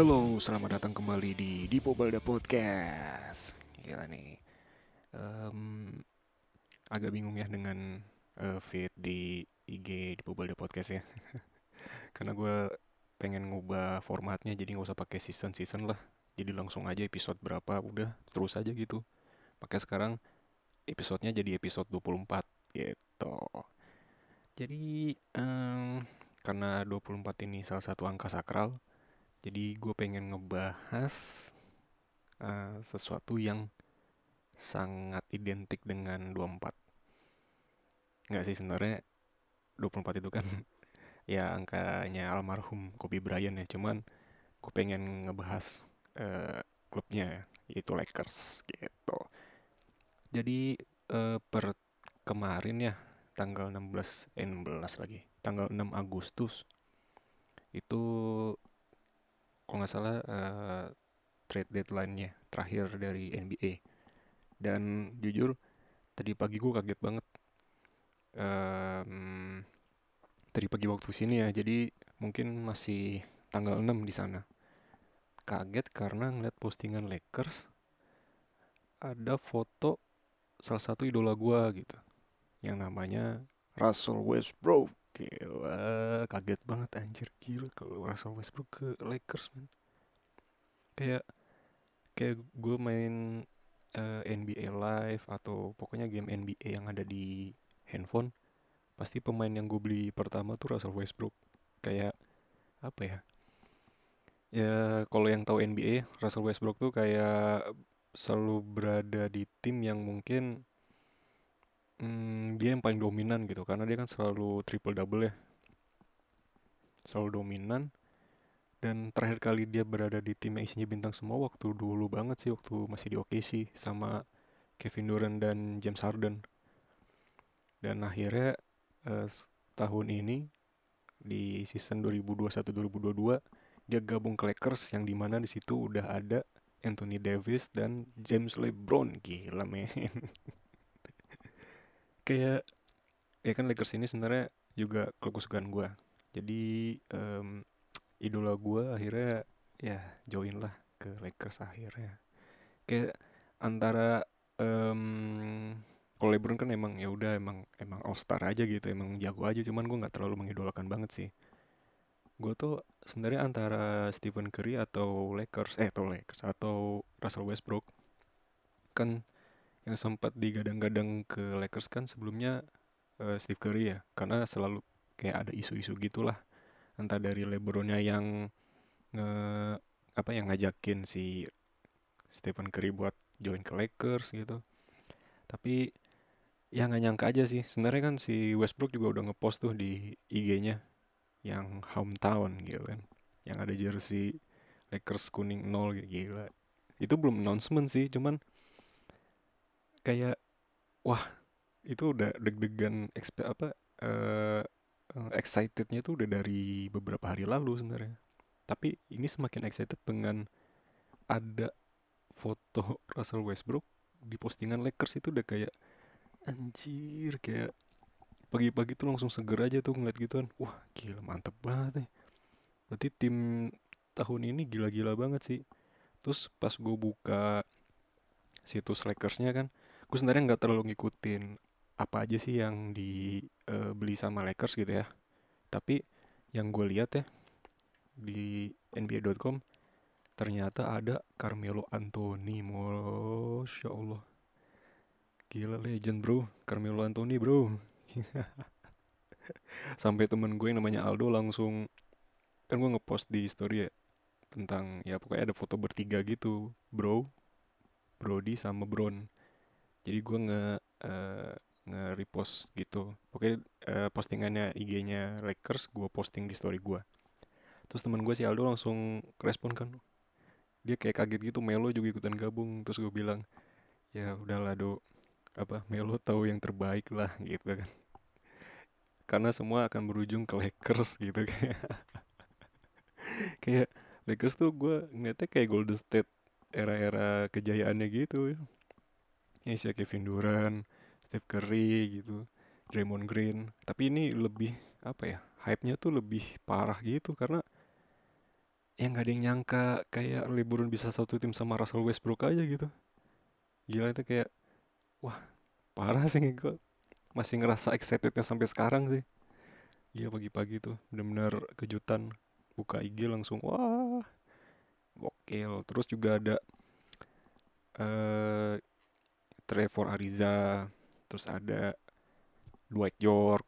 Halo, selamat datang kembali di Dipo Balda Podcast. Gila nih, Em, agak bingung ya dengan eh, feed di IG Dipo Balda Podcast ya. Karena gue pengen ngubah formatnya jadi nggak usah pakai season-season lah. Jadi langsung aja episode berapa udah terus aja gitu. Makanya sekarang episodenya jadi episode 24 gitu. Jadi em, karena 24 ini salah satu angka sakral, jadi gue pengen ngebahas eh, sesuatu yang sangat identik dengan 24. Nggak sih sebenarnya 24 itu kan ya angkanya almarhum Kobe Bryant ya. Cuman gue pengen ngebahas eh, klubnya yaitu Lakers gitu. Jadi eh, per kemarin ya tanggal 16 eh 16 lagi. Tanggal 6 Agustus itu kalau nggak salah eh, trade deadline-nya terakhir dari NBA dan jujur tadi pagi gue kaget banget. Em, tadi pagi waktu sini ya jadi mungkin masih tanggal 6 di sana. Kaget karena ngeliat postingan Lakers ada foto salah satu idola gue gitu yang namanya Russell Westbrook gila kaget banget anjir. Gila kalau Russell Westbrook ke Lakers man kayak kayak gue main eh, NBA Live atau pokoknya game NBA yang ada di handphone pasti pemain yang gue beli pertama tuh Russell Westbrook. Kayak apa ya? Ya kalau yang tahu NBA Russell Westbrook tuh kayak selalu berada di tim yang mungkin hmm, dia yang paling dominan gitu karena dia kan selalu triple double ya. Selalu dominan. Dan terakhir kali dia berada di tim yang isinya bintang semua waktu dulu banget sih waktu masih di OKC sama Kevin Durant dan James Harden. Dan akhirnya eh, tahun ini di season 2021-2022 dia gabung ke Lakers yang di mana di situ udah ada Anthony Davis dan James LeBron. Gila men kayak ya kan Lakers ini sebenarnya juga klub kesukaan gue jadi em, idola gue akhirnya ya join lah ke Lakers akhirnya. Kayak antara em, kalau LeBron kan emang ya udah emang emang all star aja gitu emang jago aja. Cuman gue nggak terlalu mengidolakan banget sih. Gue tuh sebenarnya antara Stephen Curry atau Lakers eh atau Lakers atau Russell Westbrook kan yang sempat digadang-gadang ke Lakers kan sebelumnya eh, Steve Curry ya karena selalu kayak ada isu-isu gitulah. Entah dari LeBronnya yang nge apa yang ngajakin si Stephen Curry buat join ke Lakers gitu. Tapi ya nggak nyangka aja sih. Sebenarnya kan si Westbrook juga udah ngepost tuh di IG-nya yang hometown gitu kan. Yang ada jersey Lakers kuning nol gitu gila. Itu belum announcement sih cuman kayak wah itu udah deg-degan apa eh, excitednya tuh udah dari beberapa hari lalu sebenarnya. Tapi ini semakin excited dengan ada foto Russell Westbrook di postingan Lakers itu udah kayak anjir kayak pagi-pagi tuh langsung seger aja tuh ngeliat gituan. Wah gila mantep banget nih. Berarti tim tahun ini gila-gila banget sih. Terus pas gue buka situs Lakersnya kan gue sebenarnya nggak terlalu ngikutin apa aja sih yang dibeli sama Lakers gitu ya. Tapi yang gue lihat ya di NBA.com ternyata ada Carmelo Anthony Masya Allah. Gila legend bro. Carmelo Anthony bro. Sampai temen gue yang namanya Aldo langsung kan gue ngepost di story ya tentang ya pokoknya ada foto bertiga gitu bro. Brody sama Bron jadi gue nge eh, nge repost gitu. Pokoknya eh, postingannya IG-nya Lakers gue posting di story gue terus teman gue si Aldo langsung respon kan dia kayak kaget gitu Melo juga ikutan gabung. Terus gue bilang ya udahlah do apa Melo tahu yang terbaik lah gitu kan. Karena semua akan berujung ke Lakers gitu kayak kayak Lakers tuh gue ngeliatnya kayak Golden State era-era kejayaannya gitu ya si Kevin Durant Steph Curry gitu Draymond Green. Tapi ini lebih apa ya hype-nya tuh lebih parah gitu karena yang nggak ada yang nyangka kayak LeBron bisa satu tim sama Russell Westbrook aja gitu. Gila itu kayak wah parah sih. Gue masih ngerasa excitednya sampai sekarang sih. Iya pagi-pagi tuh benar-benar kejutan. Buka IG langsung wah gokil. Terus juga ada uh, Trevor Ariza terus ada Dwight York.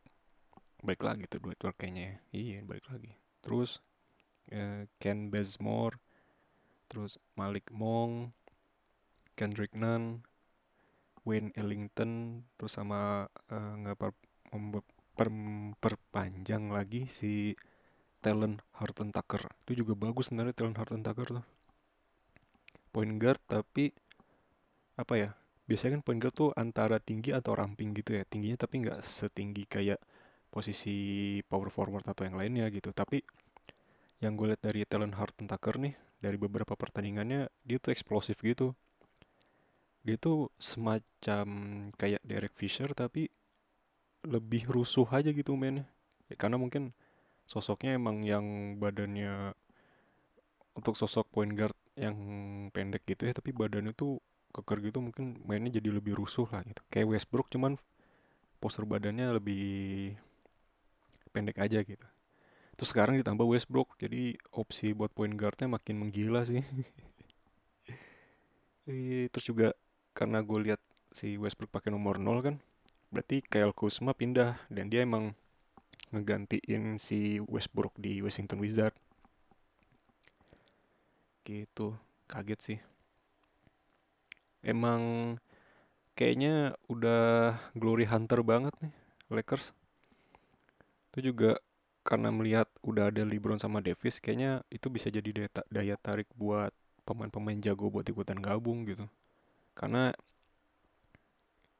Baik lagi tuh Dwight York kayaknya iya baik lagi. Terus uh, Ken Bazemore terus Malik Monk Kendrick Nunn Wayne Ellington terus sama uh, nggak per, per, perpanjang lagi si talent Horton Tucker. Itu juga bagus sebenarnya talent Horton Tucker tuh. Point guard tapi apa ya biasanya kan point guard tuh antara tinggi atau ramping gitu ya. Tingginya tapi nggak setinggi kayak posisi power forward atau yang lainnya gitu. Tapi yang gue lihat dari talent Horton Tucker nih dari beberapa pertandingannya dia tuh eksplosif gitu. Dia tuh semacam kayak Derek Fisher tapi lebih rusuh aja gitu mainnya. Ya, karena mungkin sosoknya emang yang badannya untuk sosok point guard yang pendek gitu ya tapi badannya tuh keker gitu mungkin mainnya jadi lebih rusuh lah gitu kayak Westbrook cuman postur badannya lebih pendek aja gitu Terus sekarang ditambah Westbrook, jadi opsi buat point guardnya makin menggila sih. Terus juga karena gue lihat si Westbrook pakai nomor 0 kan, berarti Kyle Kuzma pindah dan dia emang ngegantiin si Westbrook di Washington Wizard. Gitu, kaget sih. Emang kayaknya udah glory hunter banget nih Lakers. Itu juga karena melihat udah ada LeBron sama Davis kayaknya itu bisa jadi daya, daya tarik buat pemain-pemain jago buat ikutan gabung gitu karena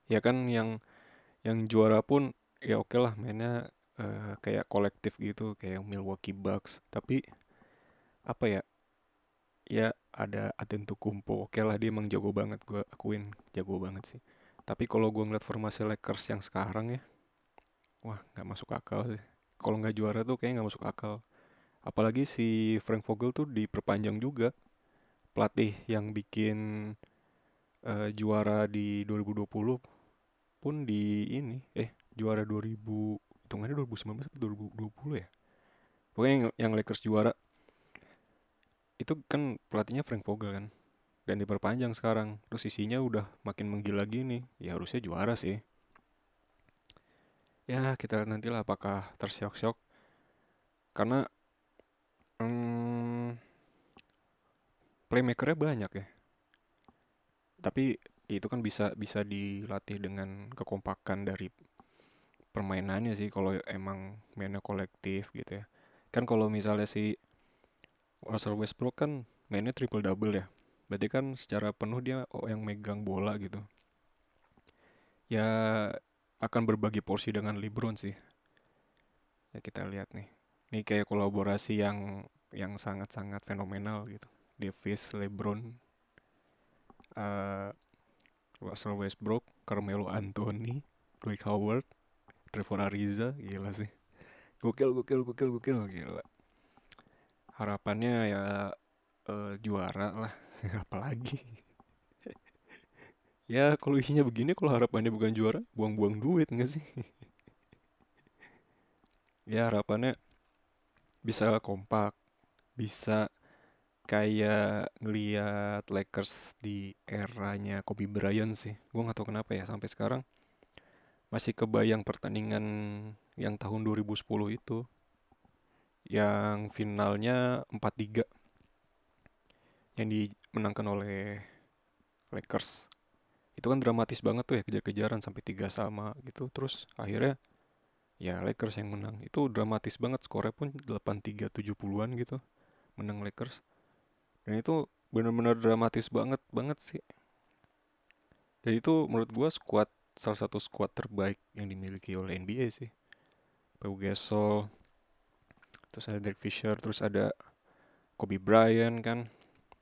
ya kan yang yang juara pun ya oke okay lah mainnya uh, kayak kolektif gitu kayak Milwaukee Bucks tapi apa ya ya ada Kumpo oke okay lah dia emang jago banget. Gue akuin jago banget sih. Tapi kalau gue ngeliat formasi Lakers yang sekarang ya wah nggak masuk akal sih. Kalau nggak juara tuh kayaknya nggak masuk akal. Apalagi si Frank Vogel tuh diperpanjang juga. Pelatih yang bikin uh, juara di 2020 pun di ini eh juara 2000 hitungannya 2019 atau 2020 ya? Pokoknya yang, yang Lakers juara itu kan pelatihnya Frank Vogel kan? Dan diperpanjang sekarang. Terus isinya udah makin menggila gini. Ya harusnya juara sih. Ya kita nantilah apakah tersiok-siok. Karena hmm, playmakernya banyak ya. Tapi itu kan bisa bisa dilatih dengan kekompakan dari permainannya sih. Kalau emang mainnya kolektif gitu ya. Kan kalau misalnya si Russell Westbrook kan mainnya triple double ya berarti kan secara penuh dia yang megang bola gitu ya akan berbagi porsi dengan LeBron sih. Ya kita lihat nih. Ini kayak kolaborasi yang yang sangat-sangat fenomenal gitu. Davis, LeBron, uh, Russell Westbrook, Carmelo Anthony, Dwight Howard, Trevor Ariza, gila sih. Gokil, gokil, gokil, gokil, gila. Harapannya ya uh, juara lah, apalagi? Ya kalau isinya begini kalau harapannya bukan juara buang-buang duit nggak sih? Ya harapannya bisa kompak bisa kayak ngeliat Lakers di eranya Kobe Bryant sih. Gue nggak tahu kenapa ya sampai sekarang masih kebayang pertandingan yang tahun 2010 itu yang finalnya 4-3 yang dimenangkan oleh Lakers. Itu kan dramatis banget tuh ya kejar-kejaran sampai tiga sama gitu. Terus akhirnya ya Lakers yang menang. Itu dramatis banget skornya pun 8-3 70-an gitu menang Lakers. Dan itu benar-benar dramatis banget banget sih. Dan itu menurut gua squad salah satu squad terbaik yang dimiliki oleh NBA sih. Pau Gasol terus ada Derek Fisher terus ada Kobe Bryant kan.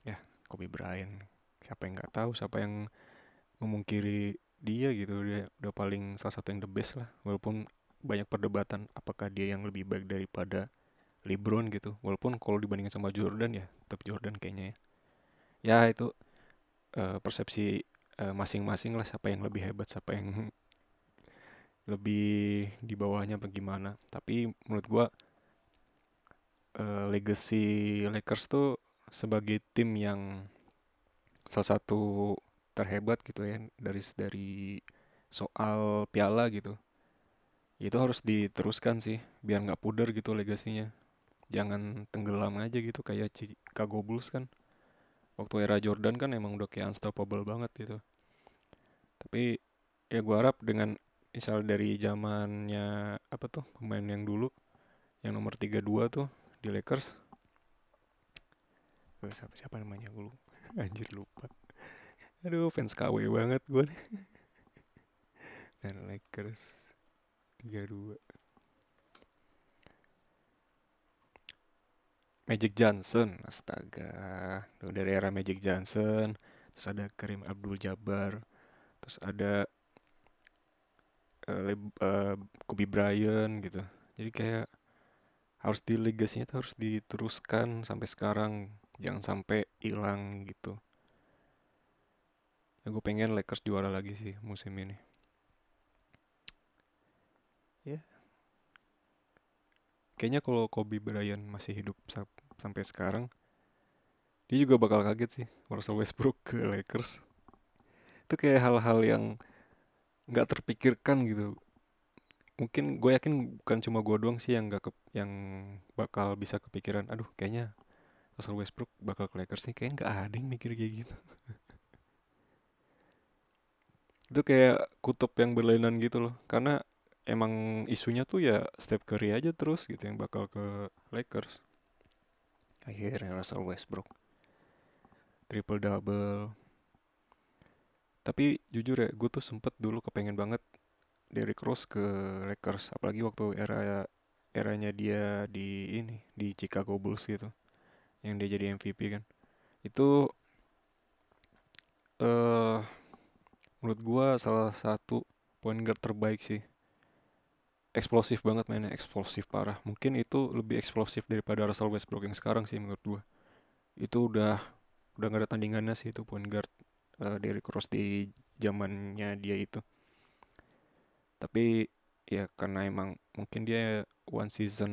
Ya Kobe Bryant. Siapa yang nggak tahu siapa yang memungkiri dia gitu. Dia udah paling salah satu yang the best lah. Walaupun banyak perdebatan apakah dia yang lebih baik daripada LeBron gitu. Walaupun kalau dibandingin sama Jordan ya tetap Jordan kayaknya ya. Ya itu uh, persepsi uh, masing-masing lah siapa yang lebih hebat siapa yang lebih di bawahnya bagaimana tapi menurut gua uh, legacy Lakers tuh sebagai tim yang salah satu terhebat gitu ya dari dari soal piala gitu. Itu harus diteruskan sih biar nggak pudar gitu legasinya. Jangan tenggelam aja gitu kayak Chicago Bulls kan. Waktu era Jordan kan emang udah kayak unstoppable banget gitu. Tapi ya gue harap dengan misal dari zamannya apa tuh pemain yang dulu yang nomor 32 tuh di Lakers. Gue siapa siapa namanya? Gue lupa. Anjir lupa. Aduh fans KW banget gue nih. Dan Lakers 32 Magic Johnson astaga. Duh, dari era Magic Johnson terus ada Karim Abdul Jabbar terus ada uh, uh, Kobe Bryant gitu. Jadi kayak harus di legasinya tuh harus diteruskan sampai sekarang jangan sampai hilang gitu. Ya gue pengen Lakers juara lagi sih musim ini. Ya. Kayaknya kalau Kobe Bryant masih hidup sampai sekarang dia juga bakal kaget sih Russell Westbrook ke Lakers. Itu kayak hal-hal yang nggak terpikirkan gitu mungkin gue yakin bukan cuma gue doang sih yang gak ke, yang bakal bisa kepikiran aduh kayaknya Russell Westbrook bakal ke Lakers nih kayaknya nggak ada yang mikir kayak gitu. Itu kayak kutub yang berlainan gitu loh karena emang isunya tuh ya Steph Curry aja terus gitu yang bakal ke Lakers. Akhirnya Russell Westbrook. Triple double. Tapi jujur ya gue tuh sempet dulu kepengen banget Derrick Rose ke Lakers apalagi waktu era eranya dia di ini di Chicago Bulls gitu yang dia jadi MVP kan. Itu eh uh, menurut gua salah satu point guard terbaik sih. Eksplosif banget mainnya eksplosif parah. Mungkin itu lebih eksplosif daripada Russell Westbrook yang sekarang sih menurut gua. Itu udah udah gak ada tandingannya sih itu point guard uh, Derrick Rose di zamannya dia itu tapi ya karena emang mungkin dia one season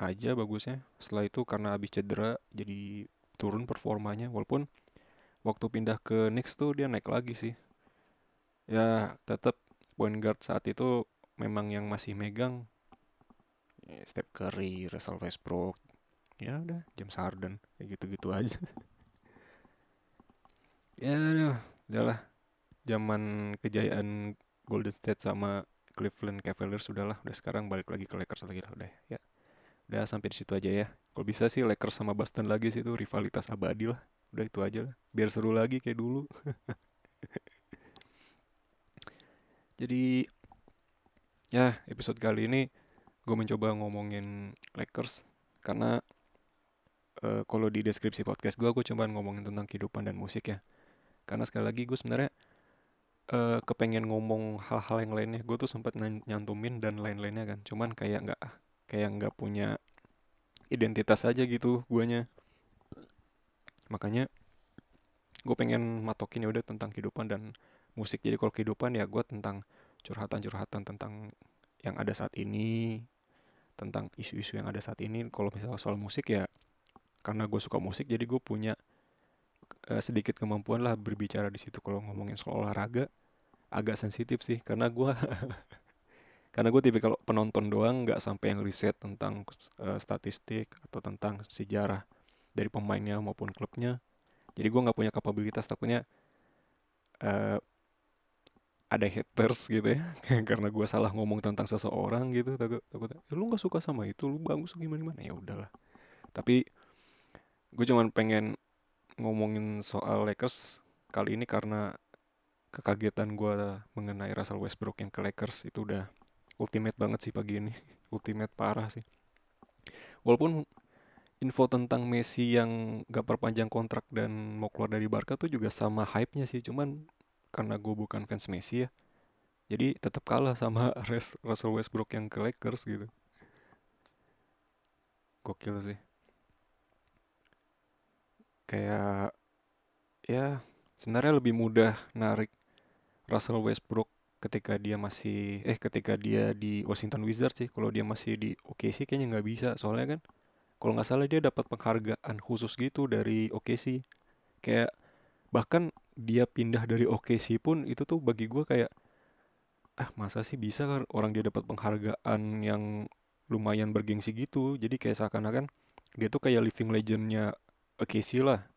aja bagusnya. Setelah itu karena habis cedera jadi turun performanya. Walaupun waktu pindah ke Knicks tuh dia naik lagi sih. Ya tetap point guard saat itu memang yang masih megang. Ya, Steph Curry, Russell Westbrook ya udah James Harden kayak gitu-gitu aja. Ya udah udahlah zaman kejayaan Golden State sama Cleveland Cavaliers sudahlah udah sekarang balik lagi ke Lakers lagi lah udah ya. Udah sampai di situ aja ya. Kalau bisa sih Lakers sama Boston lagi sih itu rivalitas abadi lah. Udah itu aja lah biar seru lagi kayak dulu. Jadi ya episode kali ini gue mencoba ngomongin Lakers karena uh, kalau di deskripsi podcast gue gue cuma ngomongin tentang kehidupan dan musik ya. Karena sekali lagi gue sebenarnya uh, kepengen ngomong hal-hal yang lainnya. Gue tuh sempat nyantumin dan lain-lainnya kan. Cuman kayak nggak kayak nggak punya identitas aja gitu guanya. Makanya gue pengen matokin ya udah tentang kehidupan dan musik. Jadi kalau kehidupan ya gue tentang curhatan-curhatan tentang yang ada saat ini tentang isu-isu yang ada saat ini. Kalau misalnya soal musik ya karena gue suka musik jadi gue punya uh, sedikit kemampuan lah berbicara di situ. Kalau ngomongin soal olahraga agak sensitif sih karena gue karena gue tipe kalau penonton doang nggak sampai yang riset tentang uh, statistik atau tentang sejarah dari pemainnya maupun klubnya. Jadi gue nggak punya kapabilitas takutnya uh, ada haters gitu ya karena gue salah ngomong tentang seseorang gitu takut takutnya ya, lu nggak suka sama itu lu bagus gimana gimana? Ya udahlah. Tapi gue cuman pengen ngomongin soal Lakers kali ini karena kekagetan gue mengenai Russell Westbrook yang ke Lakers itu udah ultimate banget sih pagi ini. Ultimate parah sih. Walaupun info tentang Messi yang gak perpanjang kontrak dan mau keluar dari Barca tuh juga sama hype-nya sih. Cuman karena gue bukan fans Messi ya jadi tetap kalah sama Russell Westbrook yang ke Lakers gitu. Gokil sih. Kayak ya sebenarnya lebih mudah narik Russell Westbrook ketika dia masih eh ketika dia di Washington Wizards sih kalau dia masih di OKC kayaknya nggak bisa soalnya kan. Kalau nggak salah dia dapat penghargaan khusus gitu dari OKC kayak bahkan dia pindah dari OKC pun itu tuh bagi gue kayak ah masa sih bisa kan orang dia dapat penghargaan yang lumayan bergengsi gitu. Jadi kayak seakan-akan dia tuh kayak living legendnya OKC lah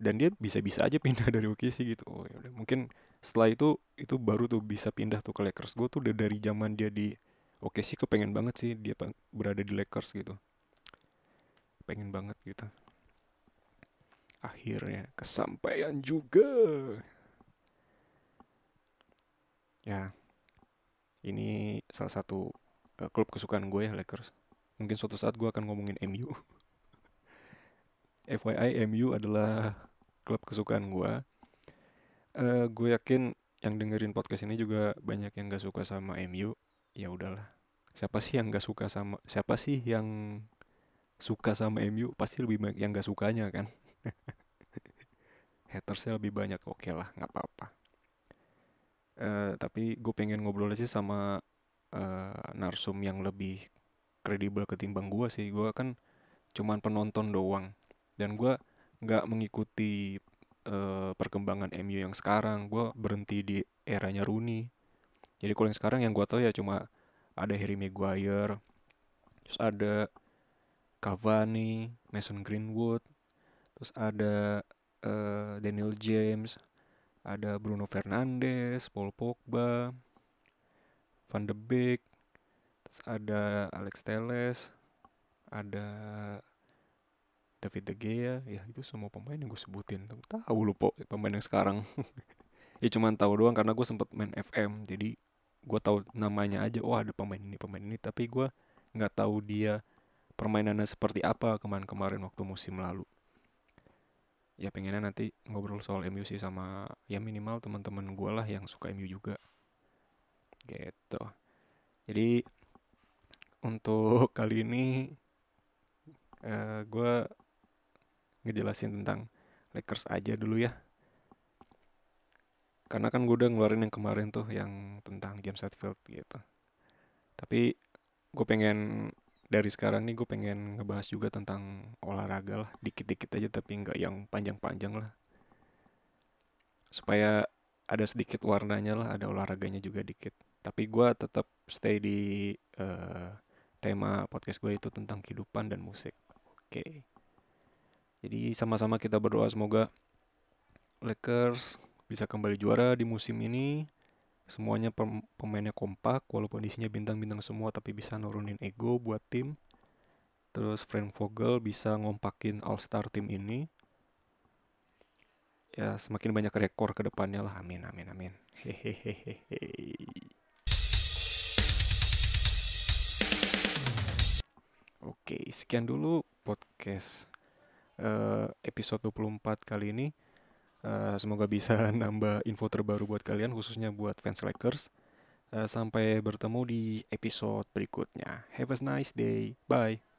dan dia bisa-bisa aja pindah dari OKC gitu. Oh yaudah mungkin setelah itu itu baru tuh bisa pindah tuh ke Lakers. Gue tuh udah dari zaman dia di OKC kepengen banget sih dia berada di Lakers gitu. Pengen banget gitu. Akhirnya kesampaian juga. Ya ini salah satu uh, klub kesukaan gue ya Lakers. Mungkin suatu saat gue akan ngomongin MU FYI MU adalah klub kesukaan gue uh, gue yakin yang dengerin podcast ini juga banyak yang gak suka sama MU ya udahlah. Siapa sih yang gak suka sama siapa sih yang suka sama MU pasti lebih banyak yang gak sukanya kan? Hatersnya lebih banyak. Oke okay lah nggak apa-apa. Uh, tapi gue pengen ngobrol sih sama uh, narsum yang lebih kredibel ketimbang gue sih. Gue kan cuman penonton doang. Dan gue nggak mengikuti uh, perkembangan MU yang sekarang. Gue berhenti di eranya Rooney. Jadi kalau yang sekarang yang gue tahu ya cuma ada Harry Maguire terus ada Cavani Mason Greenwood terus ada uh, Daniel James ada Bruno Fernandes Paul Pogba Van de Beek terus ada Alex Teles ada David De Gea ya itu semua pemain yang gue sebutin. Tahu lu po pemain yang sekarang. Ya cuman tahu doang karena gue sempet main FM jadi gue tahu namanya aja. Oh ada pemain ini pemain ini. Tapi gue nggak tahu dia permainannya seperti apa kemarin-kemarin waktu musim lalu. Ya pengennya nanti ngobrol soal MU sih sama ya minimal teman-teman gue lah yang suka MU juga. Gitu. Jadi untuk kali ini uh, eh, gue ngejelasin tentang Lakers aja dulu ya. Karena kan gue udah ngeluarin yang kemarin tuh yang tentang James Hetfield gitu. Tapi gue pengen dari sekarang nih gue pengen ngebahas juga tentang olahraga lah. Dikit-dikit aja tapi nggak yang panjang-panjang lah. Supaya ada sedikit warnanya lah ada olahraganya juga dikit. Tapi gue tetap stay di uh, tema podcast gue itu tentang kehidupan dan musik. Oke. okay. Jadi sama-sama kita berdoa semoga Lakers bisa kembali juara di musim ini. Semuanya pemainnya kompak walaupun isinya bintang-bintang semua tapi bisa nurunin ego buat tim. Terus Frank Vogel bisa ngompakin All Star tim ini. Ya semakin banyak rekor ke depannya lah. Amin amin amin. Hehehe. Oke, sekian dulu podcast uh, episode 24 kali ini. Uh, semoga bisa nambah info terbaru buat kalian khususnya buat fans Lakers. Uh, sampai bertemu di episode berikutnya. Have a nice day. Bye.